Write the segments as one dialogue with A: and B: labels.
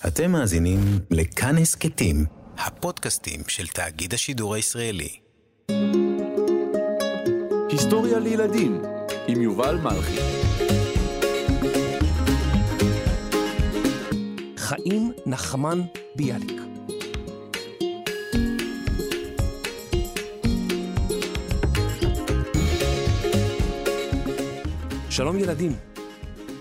A: אתם מאזינים לכאן הסכתים, הפודקאסטים של תאגיד השידור הישראלי.
B: היסטוריה לילדים עם יובל מלכי.
C: חיים נחמן ביאליק שלום ילדים,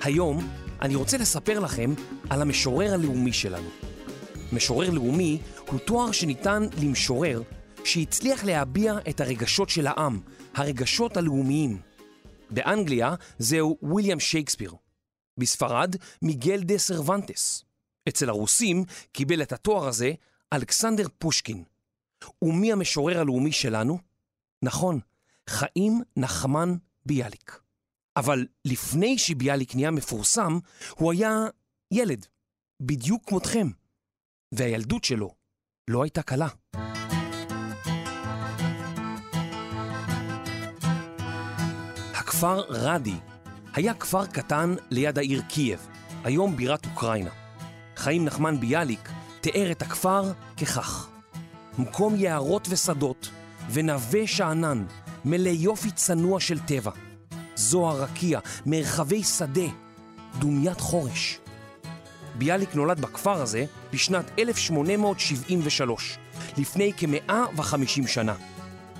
C: היום אני רוצה לספר לכם על המשורר הלאומי שלנו. משורר לאומי הוא תואר שניתן למשורר שהצליח להביע את הרגשות של העם, הרגשות הלאומיים. באנגליה זהו ויליאם שייקספיר. בספרד מיגל דה סרוונטס. אצל הרוסים קיבל את התואר הזה אלכסנדר פושקין. ומי המשורר הלאומי שלנו? נכון, חיים נחמן ביאליק. אבל לפני שביאליק נהיה מפורסם, הוא היה ילד, בדיוק כמותכם. והילדות שלו לא הייתה קלה. הכפר רדי היה כפר קטן ליד העיר קייב, היום בירת אוקראינה. חיים נחמן ביאליק תיאר את הכפר ככך: מקום יערות ושדות ונווה שאנן, מלא יופי צנוע של טבע. זוהר רקיע, מרחבי שדה, דומיית חורש. ביאליק נולד בכפר הזה בשנת 1873, לפני כ-150 שנה.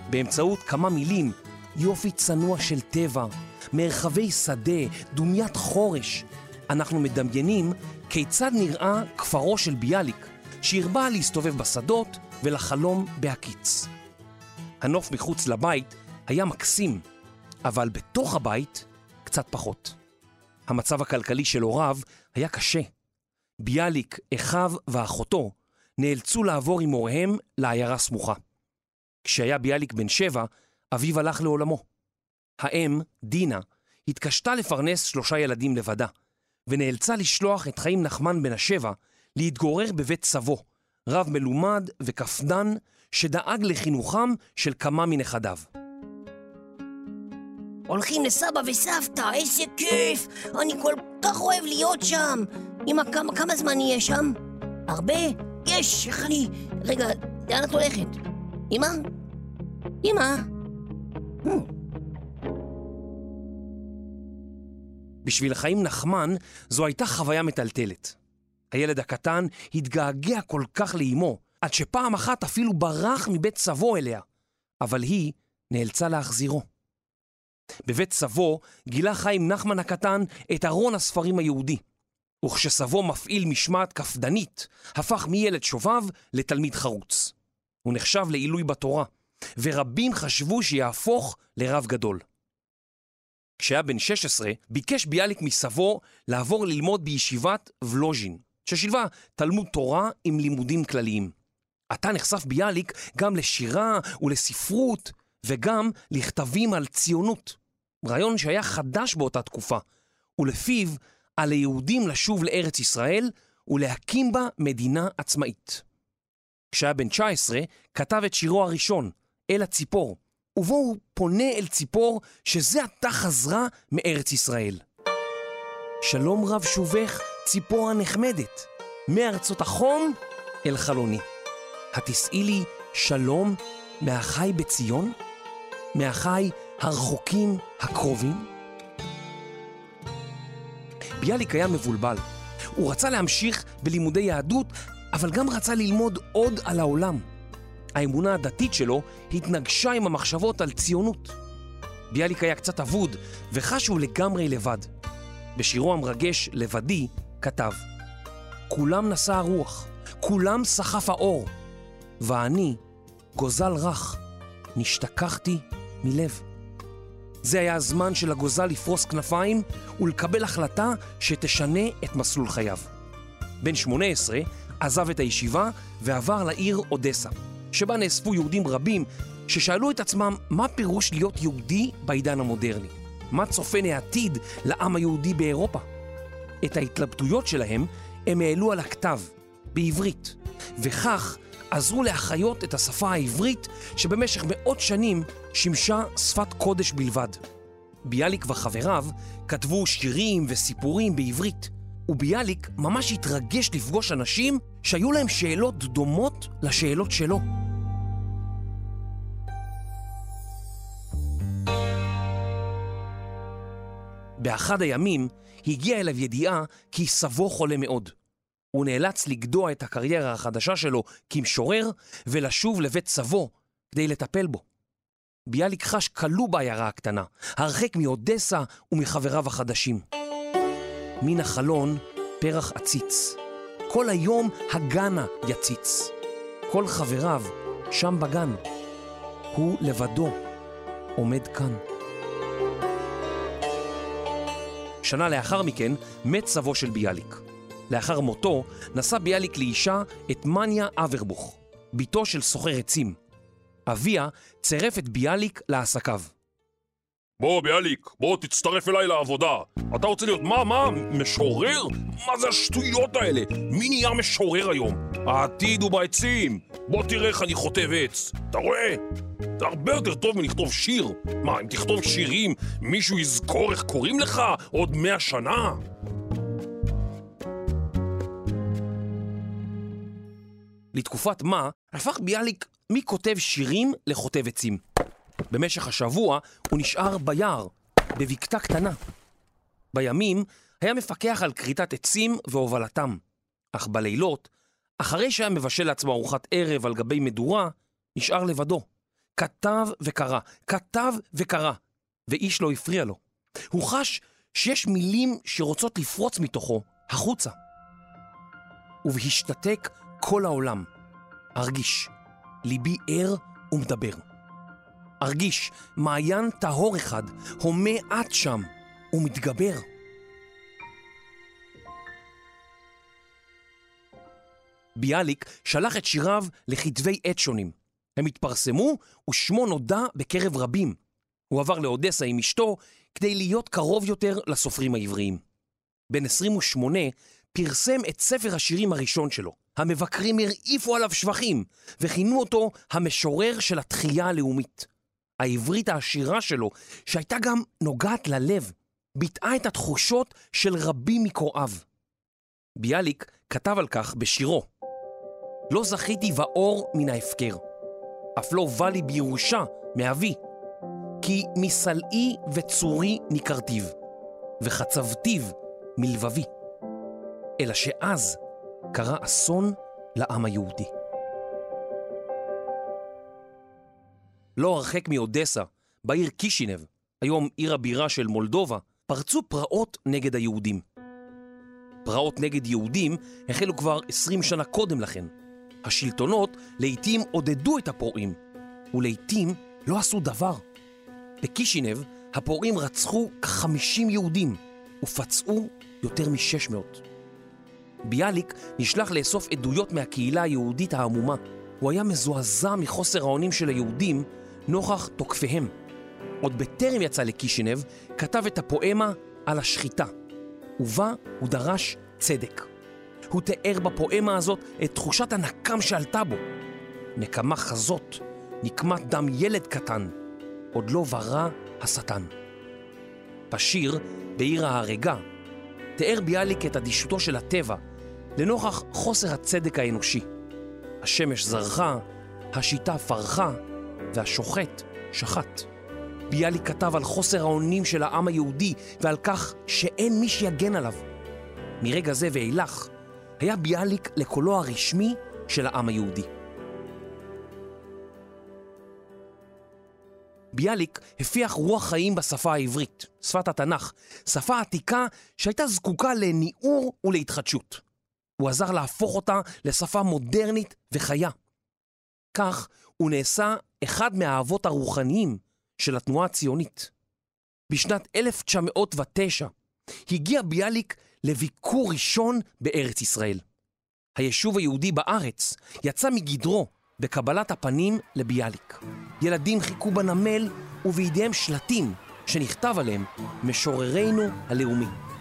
C: באמצעות כמה מילים, יופי צנוע של טבע, מרחבי שדה, דומיית חורש, אנחנו מדמיינים כיצד נראה כפרו של ביאליק, שהרבה להסתובב בשדות ולחלום בהקיץ. הנוף מחוץ לבית היה מקסים, אבל בתוך הבית קצת פחות. המצב הכלכלי של הוריו היה קשה. ביאליק, אחיו ואחותו נאלצו לעבור עם הוריהם לעיירה סמוכה. כשהיה ביאליק בן שבע, אביו הלך לעולמו. האם, דינה, התקשתה לפרנס שלושה ילדים לבדה, ונאלצה לשלוח את חיים נחמן בן השבע להתגורר בבית סבו, רב מלומד וקפדן שדאג לחינוכם של כמה מנכדיו.
D: הולכים לסבא וסבתא, איזה כיף! אני כל כך אוהב להיות שם! אמא, כמה, כמה זמן נהיה שם? הרבה? יש, איך אני... רגע, לאן את הולכת? אמא? אמא? Hmm.
C: בשביל חיים נחמן זו הייתה חוויה מטלטלת. הילד הקטן התגעגע כל כך לאימו, עד שפעם אחת אפילו ברח מבית סבו אליה, אבל היא נאלצה להחזירו. בבית סבו גילה חיים נחמן הקטן את ארון הספרים היהודי, וכשסבו מפעיל משמעת קפדנית, הפך מילד שובב לתלמיד חרוץ. הוא נחשב לעילוי בתורה, ורבים חשבו שיהפוך לרב גדול. כשהיה בן 16, ביקש ביאליק מסבו לעבור ללמוד בישיבת ולוז'ין, ששילבה תלמוד תורה עם לימודים כלליים. עתה נחשף ביאליק גם לשירה ולספרות, וגם לכתבים על ציונות. רעיון שהיה חדש באותה תקופה, ולפיו על היהודים לשוב לארץ ישראל ולהקים בה מדינה עצמאית. כשהיה בן 19, כתב את שירו הראשון, אל הציפור, ובו הוא פונה אל ציפור שזה עתה חזרה מארץ ישראל. שלום רב שובך, ציפור הנחמדת, מארצות החום אל חלוני. התשאי לי שלום מהחי בציון? מהחי הרחוקים הקרובים? ביאליק היה מבולבל. הוא רצה להמשיך בלימודי יהדות, אבל גם רצה ללמוד עוד על העולם. האמונה הדתית שלו התנגשה עם המחשבות על ציונות. ביאליק היה קצת אבוד, וחש שהוא לגמרי לבד. בשירו המרגש "לבדי" כתב: כולם נשא הרוח, כולם סחף האור, ואני, גוזל רך, נשתכחתי מלב. זה היה הזמן של הגוזל לפרוס כנפיים ולקבל החלטה שתשנה את מסלול חייו. בן 18 עזב את הישיבה ועבר לעיר אודסה. שבה נאספו יהודים רבים ששאלו את עצמם מה פירוש להיות יהודי בעידן המודרני. מה צופן העתיד לעם היהודי באירופה? את ההתלבטויות שלהם הם העלו על הכתב, בעברית, וכך עזרו להחיות את השפה העברית שבמשך מאות שנים שימשה שפת קודש בלבד. ביאליק וחבריו כתבו שירים וסיפורים בעברית, וביאליק ממש התרגש לפגוש אנשים שהיו להם שאלות דומות לשאלות שלו. באחד הימים הגיעה אליו ידיעה כי סבו חולה מאוד. הוא נאלץ לגדוע את הקריירה החדשה שלו כמשורר ולשוב לבית סבו כדי לטפל בו. ביאליק חש כלוא בעיירה הקטנה, הרחק מאודסה ומחבריו החדשים. מן החלון פרח עציץ. כל היום הגנה יציץ. כל חבריו שם בגן. הוא לבדו עומד כאן. שנה לאחר מכן מת סבו של ביאליק. לאחר מותו נשא ביאליק לאישה את מניה אברבוך, בתו של סוחר עצים. אביה צירף את ביאליק לעסקיו.
E: בוא, ביאליק, בוא תצטרף אליי לעבודה. אתה רוצה להיות מה, מה, משורר? מה זה השטויות האלה? מי נהיה משורר היום? העתיד הוא בעצים. בוא תראה איך אני חוטב עץ. אתה רואה? זה הרבה יותר טוב מלכתוב שיר. מה, אם תכתוב שירים, מישהו יזכור איך קוראים לך עוד מאה שנה?
C: לתקופת מה הפך ביאליק מכותב שירים לכותב עצים. במשך השבוע הוא נשאר ביער, בבקתה קטנה. בימים היה מפקח על כריתת עצים והובלתם, אך בלילות, אחרי שהיה מבשל לעצמו ארוחת ערב על גבי מדורה, נשאר לבדו. כתב וקרא, כתב וקרא, ואיש לא הפריע לו. הוא חש שיש מילים שרוצות לפרוץ מתוכו החוצה. ובהשתתק כל העולם. ארגיש, ליבי ער ומדבר. ארגיש מעיין טהור אחד, הומה עד שם ומתגבר. ביאליק שלח את שיריו לכתבי עת שונים. הם התפרסמו ושמו נודע בקרב רבים. הוא עבר לאודסה עם אשתו כדי להיות קרוב יותר לסופרים העבריים. בן 28 פרסם את ספר השירים הראשון שלו. המבקרים הרעיפו עליו שבחים וכינו אותו המשורר של התחייה הלאומית. העברית העשירה שלו, שהייתה גם נוגעת ללב, ביטאה את התחושות של רבים מקוראיו. ביאליק כתב על כך בשירו: לא זכיתי באור מן ההפקר, אף לא בא לי בירושה מאבי, כי מסלעי וצורי ניכרתיו, וחצבתיו מלבבי. אלא שאז קרה אסון לעם היהודי. לא הרחק מאודסה, בעיר קישינב, היום עיר הבירה של מולדובה, פרצו פרעות נגד היהודים. פרעות נגד יהודים החלו כבר 20 שנה קודם לכן. השלטונות לעתים עודדו את הפורעים, ולעתים לא עשו דבר. בקישינב הפורעים רצחו כ-50 יהודים ופצעו יותר מ-600. ביאליק נשלח לאסוף עדויות מהקהילה היהודית העמומה. הוא היה מזועזע מחוסר האונים של היהודים נוכח תוקפיהם. עוד בטרם יצא לקישינב, כתב את הפואמה על השחיטה, ובה הוא דרש צדק. הוא תיאר בפואמה הזאת את תחושת הנקם שעלתה בו. נקמה חזות, נקמת דם ילד קטן, עוד לא ברא השטן. בשיר, בעיר ההרגה, תיאר ביאליק את אדישותו של הטבע לנוכח חוסר הצדק האנושי. השמש זרחה, השיטה פרחה, והשוחט שחט. ביאליק כתב על חוסר האונים של העם היהודי ועל כך שאין מי שיגן עליו. מרגע זה ואילך היה ביאליק לקולו הרשמי של העם היהודי. ביאליק הפיח רוח חיים בשפה העברית, שפת התנ"ך, שפה עתיקה שהייתה זקוקה לניעור ולהתחדשות. הוא עזר להפוך אותה לשפה מודרנית וחיה. כך הוא נעשה אחד מהאבות הרוחניים של התנועה הציונית. בשנת 1909 הגיע ביאליק לביקור ראשון בארץ ישראל. היישוב היהודי בארץ יצא מגדרו בקבלת הפנים לביאליק. ילדים חיכו בנמל ובידיהם שלטים שנכתב עליהם משוררנו הלאומי.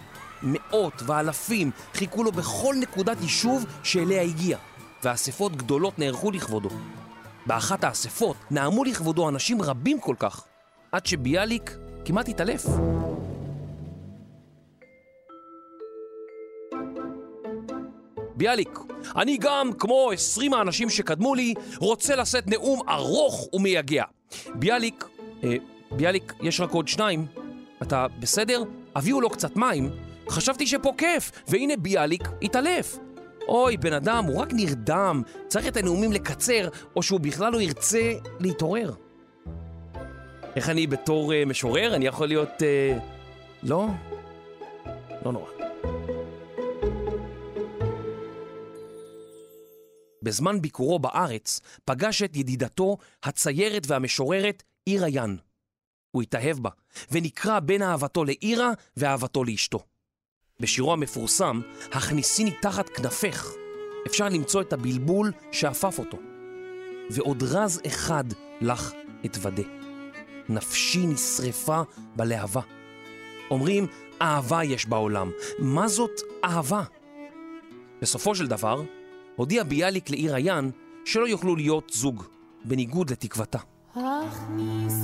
C: מאות ואלפים חיכו לו בכל נקודת יישוב שאליה הגיע, ואספות גדולות נערכו לכבודו. באחת האספות נאמו לכבודו אנשים רבים כל כך, עד שביאליק כמעט התעלף. ביאליק, אני גם, כמו 20 האנשים שקדמו לי, רוצה לשאת נאום ארוך ומייגע. ביאליק, אה, ביאליק, יש רק עוד שניים. אתה בסדר? הביאו לו קצת מים. חשבתי שפה כיף, והנה ביאליק התעלף. אוי, בן אדם, הוא רק נרדם, צריך את הנאומים לקצר, או שהוא בכלל לא ירצה להתעורר. איך אני בתור uh, משורר? אני יכול להיות... Uh, לא? לא נורא. בזמן ביקורו בארץ פגש את ידידתו, הציירת והמשוררת עירה ין. הוא התאהב בה, ונקרא בין אהבתו לעירה ואהבתו לאשתו. בשירו המפורסם, הכניסיני תחת כנפך, אפשר למצוא את הבלבול שאפף אותו. ועוד רז אחד לך אתוודה. נפשי נשרפה בלהבה. אומרים, אהבה יש בעולם. מה זאת אהבה? בסופו של דבר, הודיע ביאליק לעיר עיין שלא יוכלו להיות זוג, בניגוד לתקוותה.
F: הכניסיני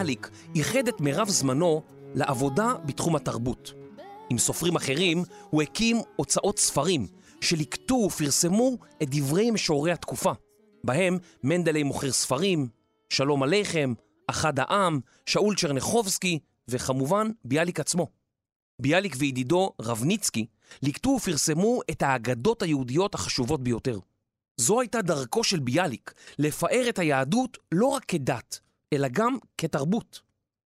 C: ביאליק ייחד את מירב זמנו לעבודה בתחום התרבות. עם סופרים אחרים הוא הקים הוצאות ספרים שליקטו ופרסמו את דברי משוררי התקופה, בהם מנדלי מוכר ספרים, שלום עליכם, אחד העם, שאול צ'רניחובסקי וכמובן ביאליק עצמו. ביאליק וידידו רבניצקי ליקטו ופרסמו את האגדות היהודיות החשובות ביותר. זו הייתה דרכו של ביאליק לפאר את היהדות לא רק כדת, אלא גם כתרבות.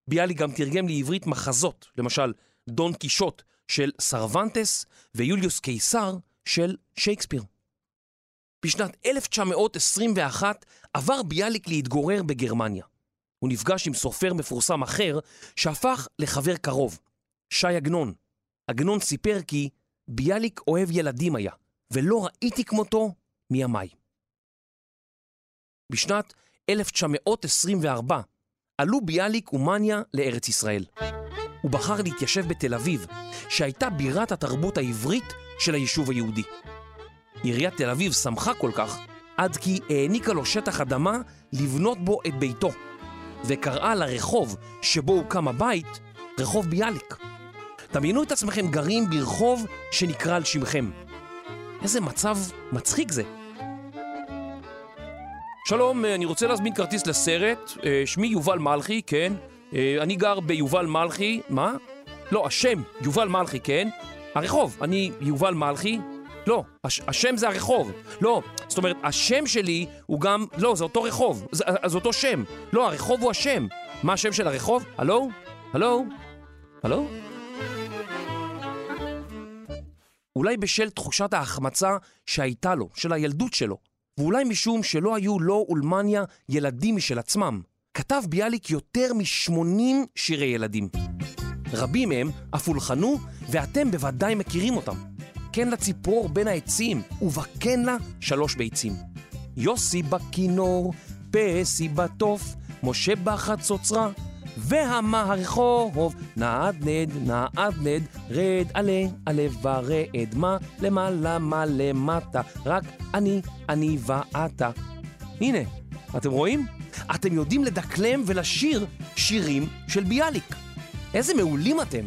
C: ביאליק גם תרגם לעברית מחזות, למשל דון קישוט של סרוונטס ויוליוס קיסר של שייקספיר. בשנת 1921 עבר ביאליק להתגורר בגרמניה. הוא נפגש עם סופר מפורסם אחר שהפך לחבר קרוב, שי עגנון. עגנון סיפר כי ביאליק אוהב ילדים היה, ולא ראיתי כמותו מימיי. בשנת 1924 עלו ביאליק ומניה לארץ ישראל. הוא בחר להתיישב בתל אביב, שהייתה בירת התרבות העברית של היישוב היהודי. עיריית תל אביב שמחה כל כך, עד כי העניקה לו שטח אדמה לבנות בו את ביתו, וקראה לרחוב שבו הוקם הבית רחוב ביאליק. דמיינו את עצמכם גרים ברחוב שנקרא על שמכם. איזה מצב מצחיק זה. שלום, אני רוצה להזמין כרטיס לסרט. אה, שמי יובל מלכי, כן. אה, אני גר ביובל מלכי. מה? לא, השם, יובל מלכי, כן. הרחוב, אני יובל מלכי. לא, הש, השם זה הרחוב. לא, זאת אומרת, השם שלי הוא גם... לא, זה אותו רחוב. זה, זה אותו שם. לא, הרחוב הוא השם. מה השם של הרחוב? הלו? הלו? הלו? אולי בשל תחושת ההחמצה שהייתה לו, של הילדות שלו, ואולי משום שלא היו לו ולמניה ילדים משל עצמם, כתב ביאליק יותר מ-80 שירי ילדים. רבים מהם אף הולחנו, ואתם בוודאי מכירים אותם. כן לציפור בין העצים, ובכן לה שלוש ביצים. יוסי בכינור, פסי בתוף, משה בחצוצרה, והמה הרחוב, נעדנד, נעדנד, רד עלה, עלה ורד, מה למעלה, מה למטה, רק אני, אני ואתה. הנה, אתם רואים? אתם יודעים לדקלם ולשיר שירים של ביאליק. איזה מעולים אתם!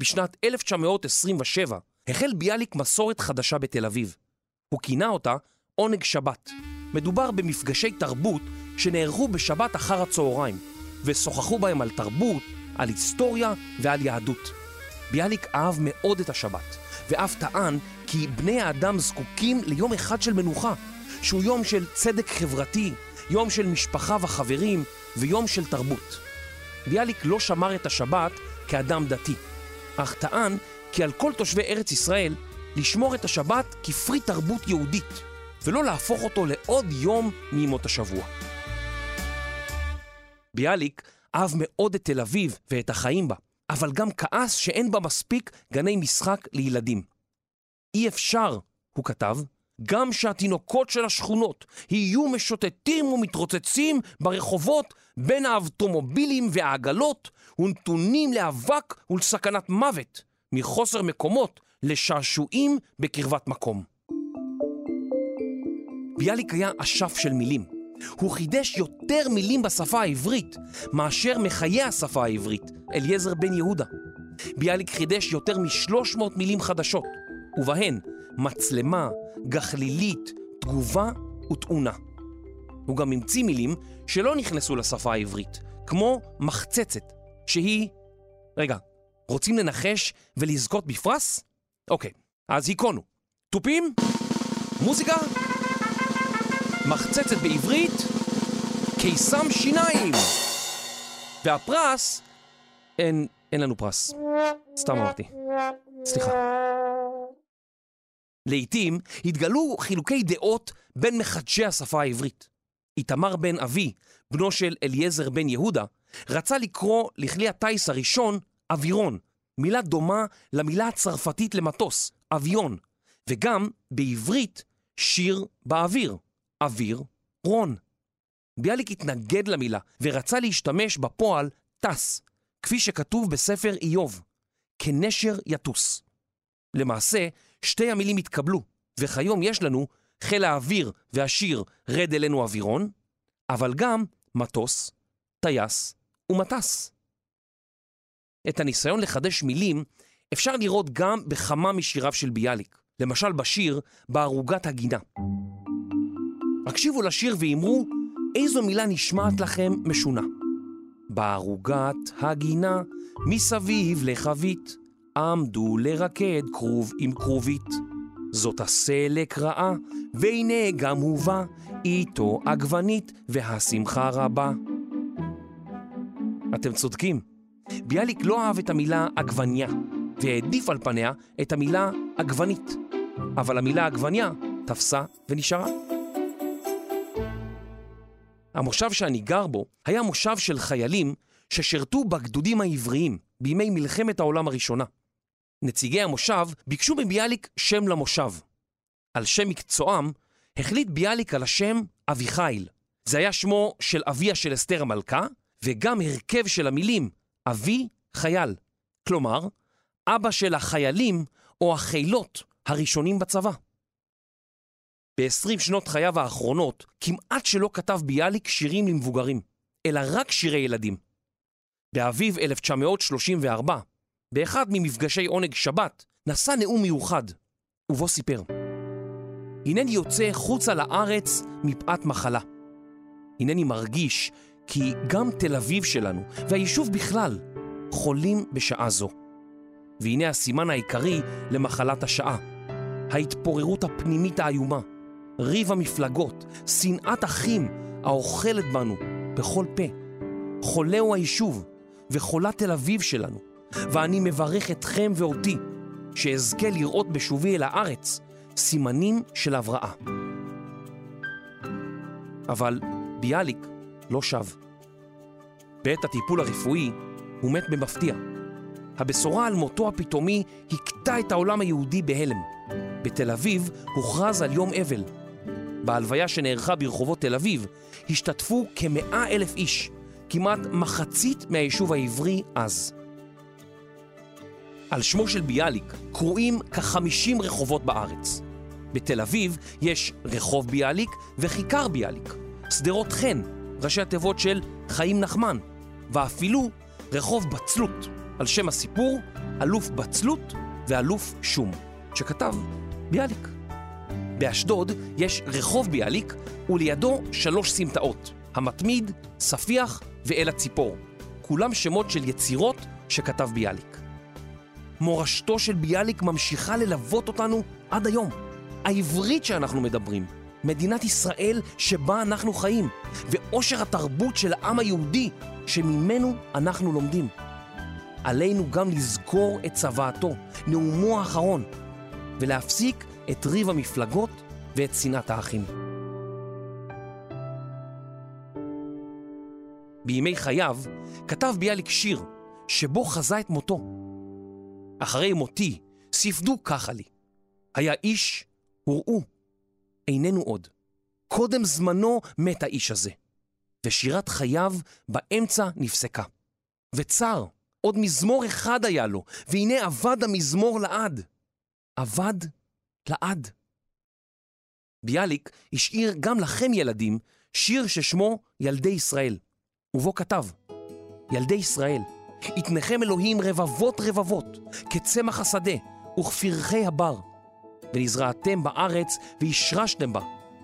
C: בשנת 1927 החל ביאליק מסורת חדשה בתל אביב. הוא כינה אותה עונג שבת. מדובר במפגשי תרבות שנערכו בשבת אחר הצהריים, ושוחחו בהם על תרבות, על היסטוריה ועל יהדות. ביאליק אהב מאוד את השבת, ואף טען כי בני האדם זקוקים ליום אחד של מנוחה, שהוא יום של צדק חברתי, יום של משפחה וחברים, ויום של תרבות. ביאליק לא שמר את השבת כאדם דתי, אך טען כי על כל תושבי ארץ ישראל לשמור את השבת כפרי תרבות יהודית, ולא להפוך אותו לעוד יום מימות השבוע. ביאליק אהב מאוד את תל אביב ואת החיים בה, אבל גם כעס שאין בה מספיק גני משחק לילדים. אי אפשר, הוא כתב, גם שהתינוקות של השכונות יהיו משוטטים ומתרוצצים ברחובות בין האבטומובילים והעגלות ונתונים לאבק ולסכנת מוות מחוסר מקומות לשעשועים בקרבת מקום. ביאליק היה אשף של מילים. הוא חידש יותר מילים בשפה העברית מאשר מחיי השפה העברית, אליעזר בן יהודה. ביאליק חידש יותר מ-300 מילים חדשות, ובהן מצלמה, גחלילית, תגובה ותאונה. הוא גם המציא מילים שלא נכנסו לשפה העברית, כמו מחצצת, שהיא... רגע, רוצים לנחש ולזכות בפרס? אוקיי, אז היכונו. תופים? מוזיקה? מחצצת בעברית? קיסם שיניים! והפרס... אין, אין לנו פרס. סתם אמרתי. סליחה. לעתים התגלו חילוקי דעות בין מחדשי השפה העברית. איתמר בן אבי, בנו של אליעזר בן יהודה, רצה לקרוא לכלי הטיס הראשון אווירון, מילה דומה למילה הצרפתית למטוס, אביון, וגם בעברית שיר באוויר, אוויר רון. ביאליק התנגד למילה ורצה להשתמש בפועל טס, כפי שכתוב בספר איוב, כנשר יטוס. למעשה, שתי המילים התקבלו, וכיום יש לנו חיל האוויר והשיר רד אלינו אווירון, אבל גם מטוס, טייס ומטס. את הניסיון לחדש מילים אפשר לראות גם בכמה משיריו של ביאליק, למשל בשיר בערוגת הגינה. הקשיבו לשיר ואמרו איזו מילה נשמעת לכם משונה. בערוגת הגינה מסביב לחבית עמדו לרקד כרוב עם כרובית. זאת הסלק רעה, והנה גם הוא בא, איתו עגבנית והשמחה רבה. אתם צודקים, ביאליק לא אהב את המילה עגבניה, והעדיף על פניה את המילה עגבנית. אבל המילה עגבניה תפסה ונשארה. המושב שאני גר בו היה מושב של חיילים ששירתו בגדודים העבריים בימי מלחמת העולם הראשונה. נציגי המושב ביקשו מביאליק שם למושב. על שם מקצועם החליט ביאליק על השם אביחיל. זה היה שמו של אביה של אסתר המלכה, וגם הרכב של המילים אבי חייל. כלומר, אבא של החיילים או החילות הראשונים בצבא. ב-20 שנות חייו האחרונות כמעט שלא כתב ביאליק שירים למבוגרים, אלא רק שירי ילדים. באביב 1934, באחד ממפגשי עונג שבת, נשא נאום מיוחד, ובו סיפר: הנני יוצא חוצה לארץ מפאת מחלה. הנני מרגיש כי גם תל אביב שלנו, והיישוב בכלל, חולים בשעה זו. והנה הסימן העיקרי למחלת השעה, ההתפוררות הפנימית האיומה, ריב המפלגות, שנאת אחים האוכלת בנו בכל פה. חולה הוא היישוב, וחולה תל אביב שלנו, ואני מברך אתכם ואותי, שאזכה לראות בשובי אל הארץ סימנים של הבראה. אבל ביאליק לא שב. בעת הטיפול הרפואי הוא מת במפתיע. הבשורה על מותו הפתאומי הכתה את העולם היהודי בהלם. בתל אביב הוכרז על יום אבל. בהלוויה שנערכה ברחובות תל אביב השתתפו כמאה אלף איש, כמעט מחצית מהיישוב העברי אז. על שמו של ביאליק קרואים כחמישים רחובות בארץ. בתל אביב יש רחוב ביאליק וכיכר ביאליק, שדרות חן, ראשי התיבות של חיים נחמן, ואפילו רחוב בצלות, על שם הסיפור אלוף בצלות ואלוף שום, שכתב ביאליק. באשדוד יש רחוב ביאליק ולידו שלוש סמטאות, המתמיד, ספיח ואל הציפור, כולם שמות של יצירות שכתב ביאליק. מורשתו של ביאליק ממשיכה ללוות אותנו עד היום. העברית שאנחנו מדברים, מדינת ישראל שבה אנחנו חיים, ועושר התרבות של העם היהודי שממנו אנחנו לומדים. עלינו גם לזכור את צוואתו, נאומו האחרון, ולהפסיק את ריב המפלגות ואת שנאת האחים. בימי חייו כתב ביאליק שיר שבו חזה את מותו. אחרי מותי ספדו ככה לי, היה איש, וראו, איננו עוד. קודם זמנו מת האיש הזה. ושירת חייו באמצע נפסקה. וצר, עוד מזמור אחד היה לו, והנה אבד המזמור לעד. אבד לעד. ביאליק השאיר גם לכם ילדים שיר ששמו ילדי ישראל, ובו כתב: ילדי ישראל, יתנכם אלוהים רבבות רבבות, כצמח השדה וכפרחי הבר. ונזרעתם בארץ והשרשתם בה,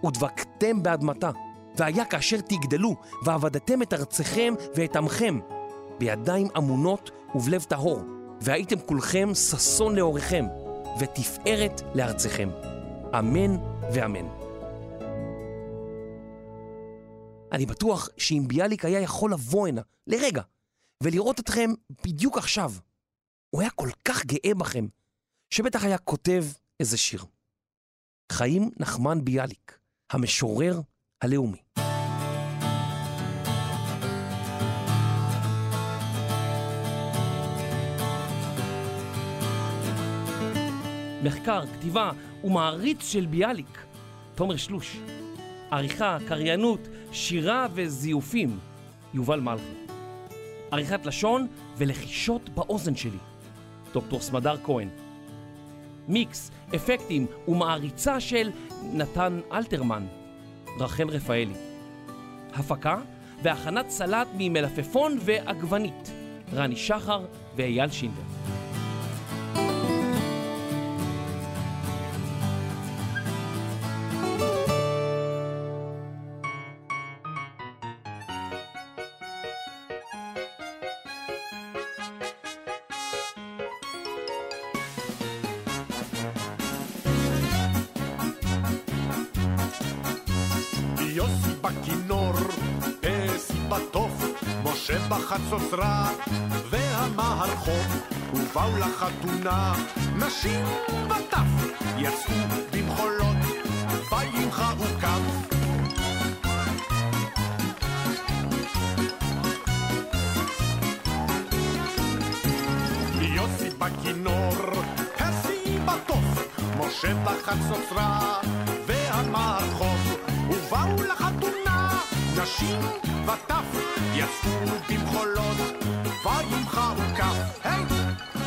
C: ודבקתם באדמתה. והיה כאשר תגדלו, ועבדתם את ארצכם ואת עמכם, בידיים אמונות ובלב טהור, והייתם כולכם ששון לאוריכם, ותפארת לארצכם. אמן ואמן. אני בטוח שאם ביאליק היה יכול לבוא הנה, לרגע, ולראות אתכם בדיוק עכשיו, הוא היה כל כך גאה בכם, שבטח היה כותב איזה שיר. חיים נחמן ביאליק, המשורר הלאומי. מחקר, כתיבה ומעריץ של ביאליק, תומר שלוש. עריכה, קריינות, שירה וזיופים, יובל מלכי. עריכת לשון ולחישות באוזן שלי, דוקטור סמדר כהן. מיקס, אפקטים ומעריצה של נתן אלתרמן, רחל רפאלי. הפקה והכנת סלט ממלפפון ועגבנית, רני שחר ואייל שינדר.
G: משה בחצוצרה, והמערכות, ובאו לחתונה, נשים וטף, יצאו במחולות, וימחאו כף. יוסי בכינור, פסי בתוף, משה בחצוצרה, והמערכות, ובאו לחתונה, נשים וטף, יצאו במחולות, וימחאו כף. היי!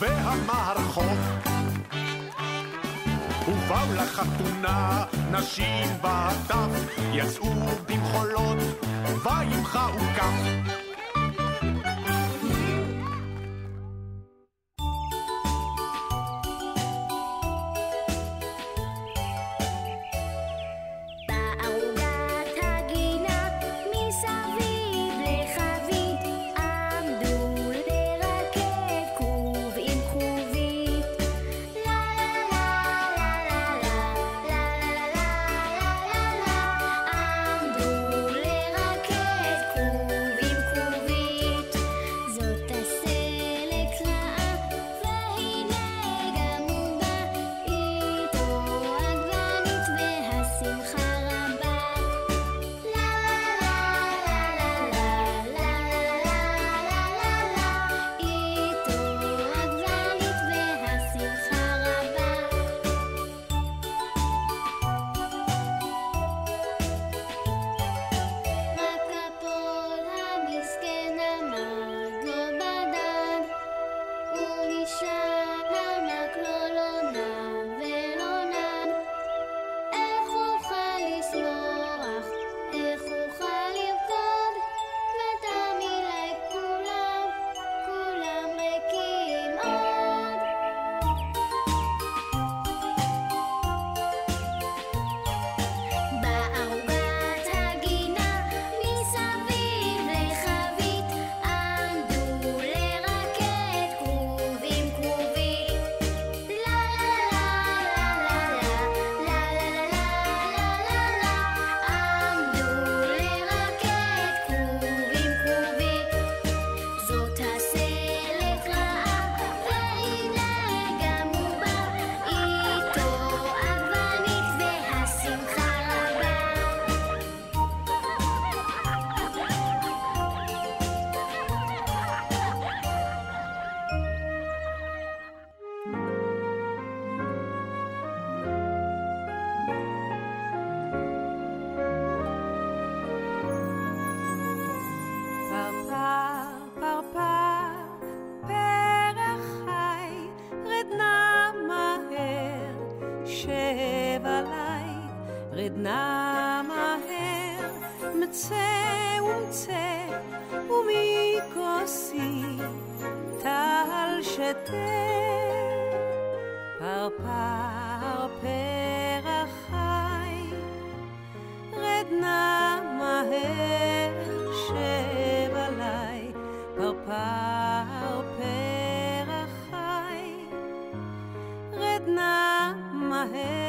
G: והמערכות ובאו לחתונה, נשים בטף, יצאו במחולות, וימחאו כף.
F: פרפר פרח חי רד נא מהר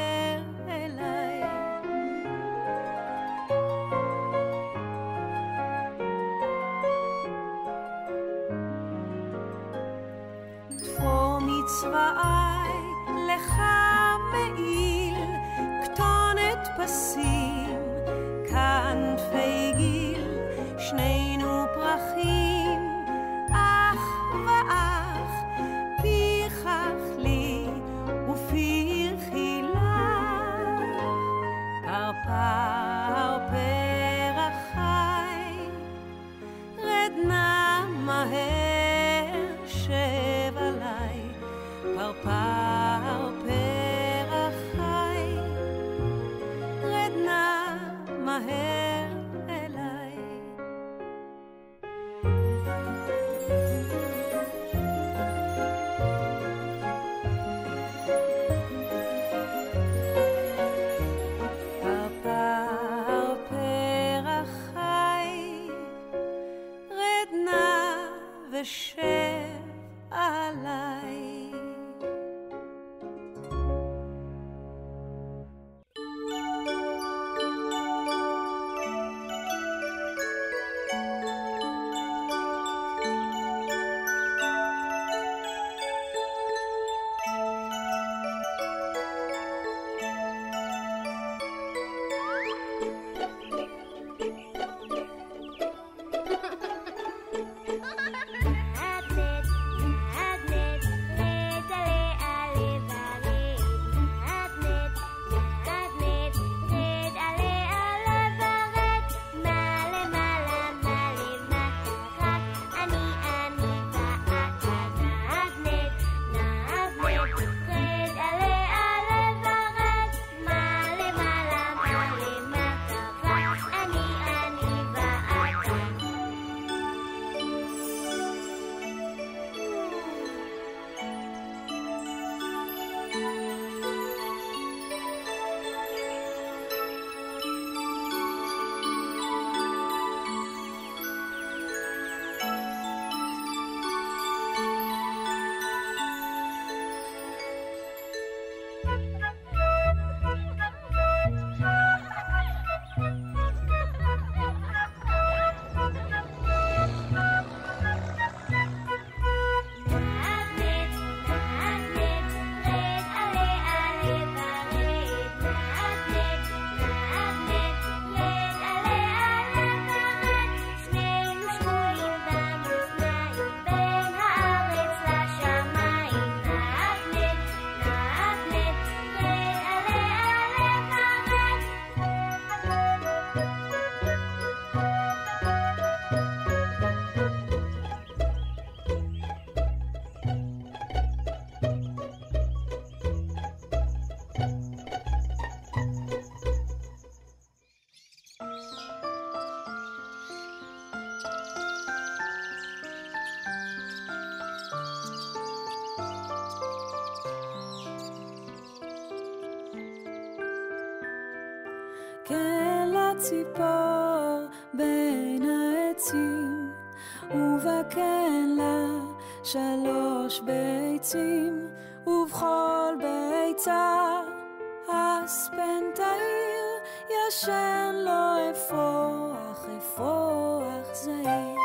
F: ישן לו אפרוח, אפרוח זעיר.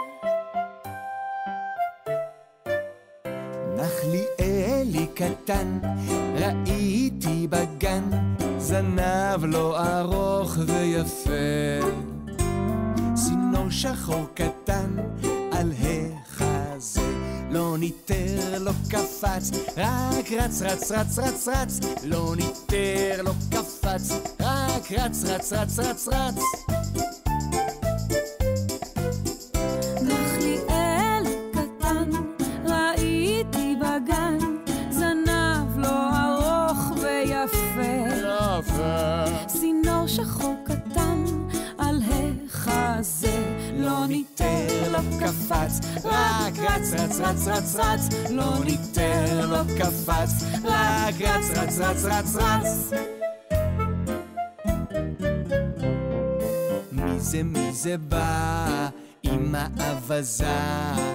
H: נחליאלי קטן, ראיתי בגן, זנב לו ארוך ויפה. צינור שחור קטן על החזה, לא ניטר, לא קפץ, רק רץ, רץ, רץ, רץ, רץ, לא ניטר, לא קפץ, רק רץ, רץ, רץ, רץ, רץ.
F: נחליאל קטן, ראיתי בגן, זנב לו ארוך ויפה. צינור שחור קטן על החזה,
H: לא ניתן לו קפץ, רק רץ רץ רץ רץ רץ, לא ניתן לו קפץ, רק רץ רץ רץ רץ רץ.
F: מי זה מי זה בא עם האווזה?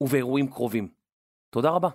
C: ובאירועים קרובים. תודה רבה.